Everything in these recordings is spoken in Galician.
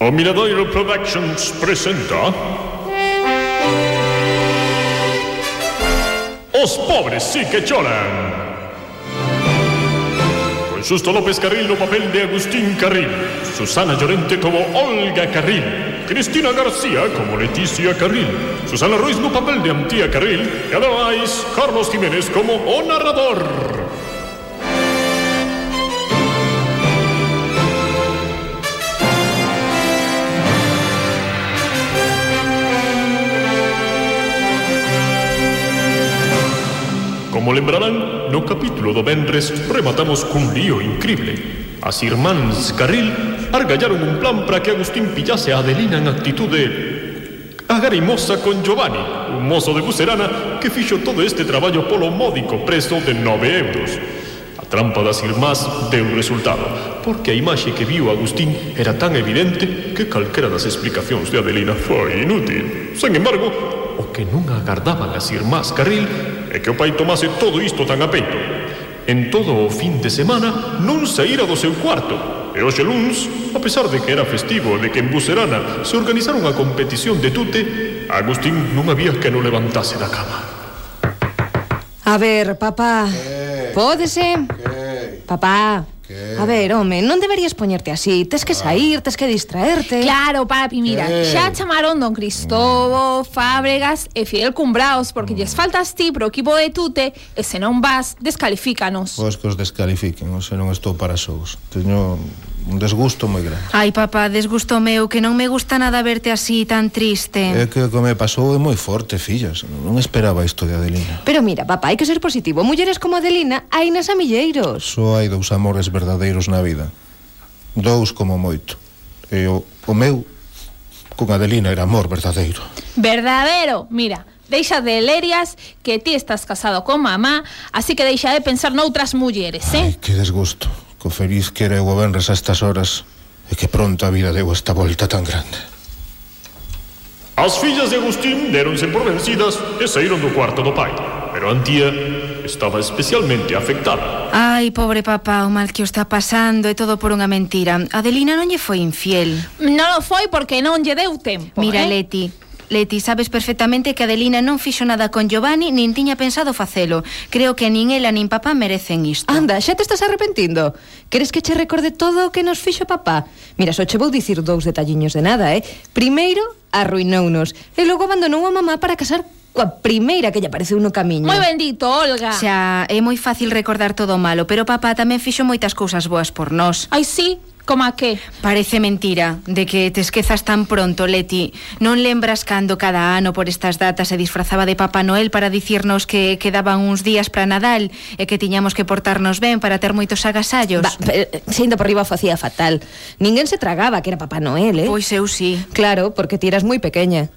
O Miradoiro Productions presenta Os pobres sí que choran. Con Xusto López Carril no papel de Agustín Carril. Susana Llorente como Olga Carril. Cristina García como Leticia Carril. Susana Ruiz no papel de Antía Carril. E ademais Carlos Jiménez como o narrador Como lembrarán, no capítulo do Benres rematamos cun lío increíble. As irmáns Carril argallaron un plan para que Agustín pillase a Adelina en actitude agarimosa con Giovanni, un mozo de Bucerana que fixo todo este traballo polo módico prezo de 9 euros. A trampa das irmás deu resultado, porque a imaxe que viu Agustín era tan evidente que calquera das explicacións de Adelina foi inútil. Sen embargo, o que non agardaban as irmás Carril é que o pai tomase todo isto tan a peito. En todo o fin de semana non saíra do seu cuarto. E hoxe luns, a pesar de que era festivo e de que en Bucerana se organizara unha competición de tute, a Agustín non había que non levantase da cama. A ver, papá. Pódese? Papá. Que... A ver, home, non deberías poñerte así. Tes que ah. sair, tes que distraerte. Claro, papi, mira que... Xa chamaron Don Cristobo, Fábregas e Fidel Cumbraos Porque mm. lles faltas ti pro equipo de Tute E se non vas, descalifícanos. Pois que os descalifiquen, se non estou para xogos Teño un desgusto moi grande. Ai, papá, desgusto meu, que non me gusta nada verte así tan triste. É que o que me pasou é moi forte, fillas. Non esperaba isto de Adelina. Pero mira, papá, hai que ser positivo. Mulleres como Adelina hai nas amilleiros. Só hai dous amores verdadeiros na vida. Dous como moito. E o, o meu con Adelina era amor verdadeiro. Verdadero, mira, deixa de lerias que ti estás casado con mamá, así que deixa de pensar noutras mulleres, eh? Ai, que desgusto. Co feliz que era eu o Benres a estas horas e que pronto a vida deu esta volta tan grande. As fillas de Agustín deronse por vencidas e saíron do cuarto do pai. Pero Antía estaba especialmente afectada. Ai, pobre papá, o mal que o está pasando é todo por unha mentira. Adelina non lle foi infiel. Non o foi porque non lle deu tempo, Mira, eh? Leti, Leti, sabes perfectamente que Adelina non fixo nada con Giovanni nin tiña pensado facelo. Creo que nin ela nin papá merecen isto. Anda, xa te estás arrepentindo. Queres que che recorde todo o que nos fixo papá? Mira, só che vou dicir dous detalliños de nada, eh? Primeiro, arruinounos e logo abandonou a mamá para casar coa primeira que lle apareceu no camiño. Moi bendito, Olga. Xa, é moi fácil recordar todo o malo, pero papá tamén fixo moitas cousas boas por nós. Ai, sí, Como a que? Parece mentira de que te esquezas tan pronto, Leti. Non lembras cando cada ano por estas datas se disfrazaba de Papá Noel para dicirnos que quedaban uns días para Nadal e que tiñamos que portarnos ben para ter moitos agasallos? Ba, pero, eh, se ainda por riba facía fatal. Ninguén se tragaba que era Papá Noel, eh? Pois eu sí. Claro, porque ti eras moi pequena.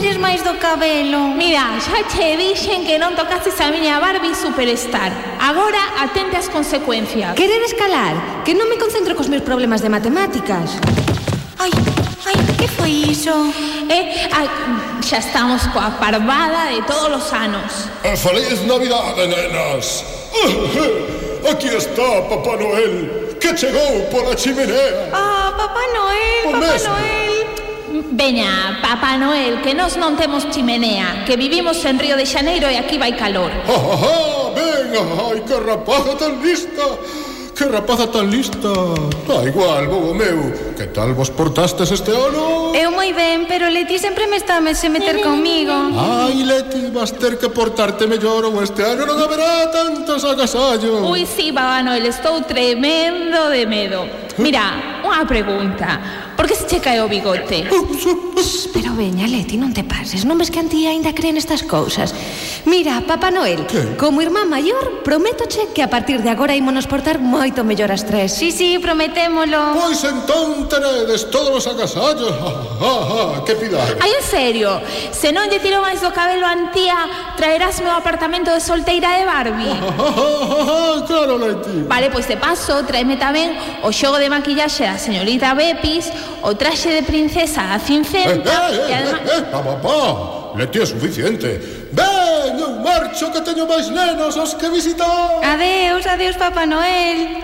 tires máis do cabelo. Mira, xa che dixen que non tocases a miña Barbie Superstar. Agora atente ás consecuencias. Querer escalar, Que non me concentro cos meus problemas de matemáticas. Ai, ai, que foi iso? Eh, ai, xa estamos coa parvada de todos os anos. E eh, feliz Navidad, nenas. Aquí está Papá Noel, que chegou pola chimenea. Ah, oh, Papá Noel, o Papá mesmo. Noel. Veña, Papá Noel, que nós non temos chimenea, que vivimos en Río de Xaneiro e aquí vai calor. ¡Ja, ja, ja! Venga, ai, que rapaza tan lista! Que rapaza tan lista Da igual, bobo meu Que tal vos portastes este ano? Eu moi ben, pero Leti sempre me está a se meter comigo Ai, Leti, vas ter que portarte mellor Ou este ano non haberá tantos agasallos Ui, si, sí, Papá Noel, estou tremendo de medo Mira, unha pregunta. Por que se che cae o bigote? Pero veña, Leti, non te pases. Non ves que antía aínda creen estas cousas. Mira, Papá Noel, que? como irmán maior, prométoche que a partir de agora ímonos portar moito mellor as tres. Sí, sí, prometémolo. Pois entón teredes todos os agasallos. Ja, ja, ja, que pidades. Ai, en serio, se non lle tiro máis do cabelo a antía, traerás meu apartamento de solteira de Barbie. Ah, ah, ah, claro, Leti. Vale, pois de paso, tráeme tamén o xogo de maquillaxe da señorita Bepis, o traxe de princesa a cinfenta... Eh, eh, e eh, además... eh, eh, papá, Leti é suficiente. Ven, eu marcho que teño máis nenos os que visitar. Adeus, adeus, Papá Noel.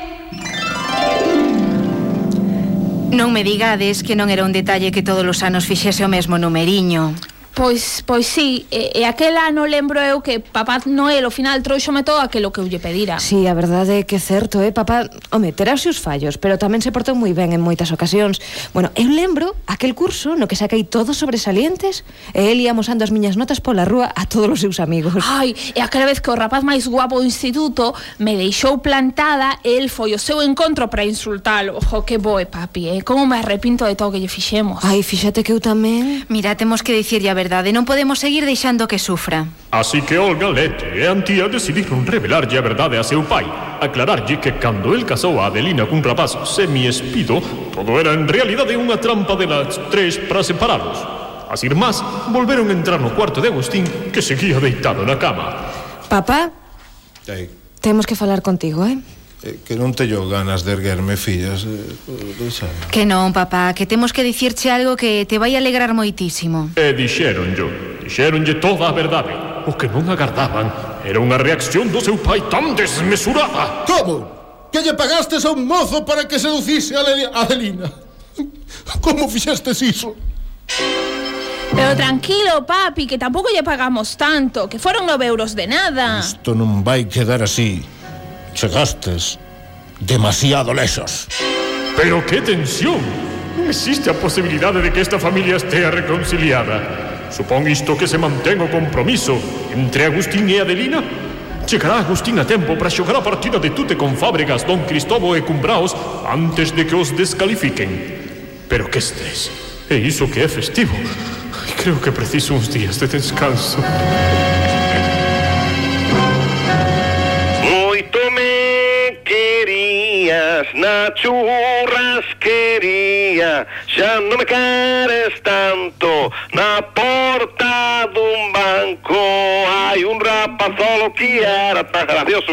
Non me digades que non era un detalle que todos os anos fixese o mesmo numeriño. Pois, pois sí, e, e aquel ano lembro eu que Papá Noel ao final trouxome todo aquilo que eu lle pedira. Sí, a verdade é que é certo, eh? Papá, home, terá os seus fallos, pero tamén se portou moi ben en moitas ocasións. Bueno, eu lembro aquel curso no que saquei todos sobresalientes e el ia mosando as miñas notas pola rúa a todos os seus amigos. Ai, e aquela vez que o rapaz máis guapo do instituto me deixou plantada, el foi o seu encontro para insultalo. Ojo, que boe, papi, eh? Como me arrepinto de todo que lle fixemos. Ai, fíxate que eu tamén... Mira, temos que dicirlle a ver verdade, non podemos seguir deixando que sufra. Así que Olga Lete e Antía decidiron revelarlle a verdade a seu pai, aclararlle que cando el casou a Adelina cun rapaz semi-espido, todo era en realidade unha trampa de las tres para separaros. As irmás volveron a entrar no cuarto de Agustín, que seguía deitado na cama. Papá? Ei. Temos que falar contigo, eh? Eh, que non teño ganas de erguerme, fillas eh. Que non, papá, que temos que dicirche algo que te vai alegrar moitísimo E dixeron yo, dixeron toda a verdade O que non agardaban era unha reacción do seu pai tan desmesurada Como? Que lle pagastes a un mozo para que seducise a, a Adelina? Como fixestes iso? Pero tranquilo, papi, que tampouco lle pagamos tanto Que foron nove euros de nada Isto non vai quedar así Chegastes demasiado lesos. Pero qué tensión! Non existe a posibilidade de que esta familia estea reconciliada. Supón isto que se mantén o compromiso entre Agustín e Adelina? Chegará Agustín a tempo para xogar a partida de tute con Fábregas, Don Cristobo e Cumbraos antes de que os descalifiquen. Pero que estrés! E iso que é festivo. Creo que preciso uns días de descanso. días, Nacho Rasquería, ya no me quieres tanto, na porta de un banco. Hay un rapazolo que era tan gracioso.